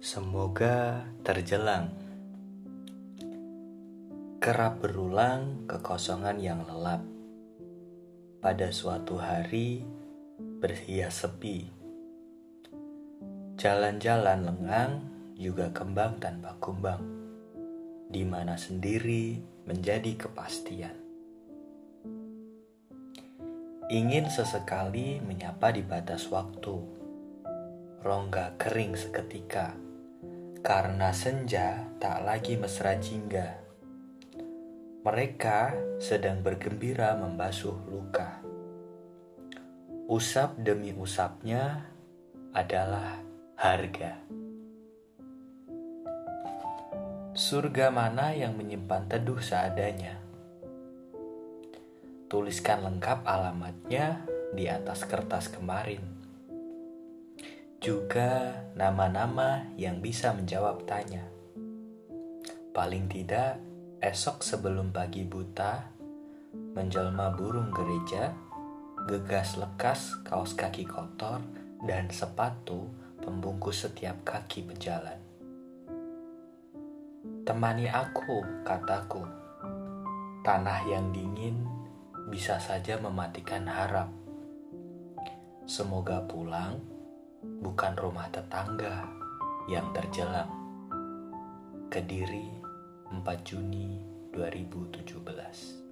Semoga terjelang. Kerap berulang kekosongan yang lelap. Pada suatu hari berhias sepi. Jalan-jalan lengang juga kembang tanpa kumbang. Di mana sendiri menjadi kepastian. Ingin sesekali menyapa di batas waktu. Rongga kering seketika karena senja tak lagi mesra jingga. Mereka sedang bergembira membasuh luka. Usap demi usapnya adalah harga. Surga mana yang menyimpan teduh seadanya? Tuliskan lengkap alamatnya di atas kertas kemarin juga nama-nama yang bisa menjawab tanya. Paling tidak, esok sebelum pagi buta, menjelma burung gereja, gegas lekas kaos kaki kotor, dan sepatu pembungkus setiap kaki pejalan. Temani aku, kataku. Tanah yang dingin bisa saja mematikan harap. Semoga pulang bukan rumah tetangga yang terjelang. Kediri 4 Juni 2017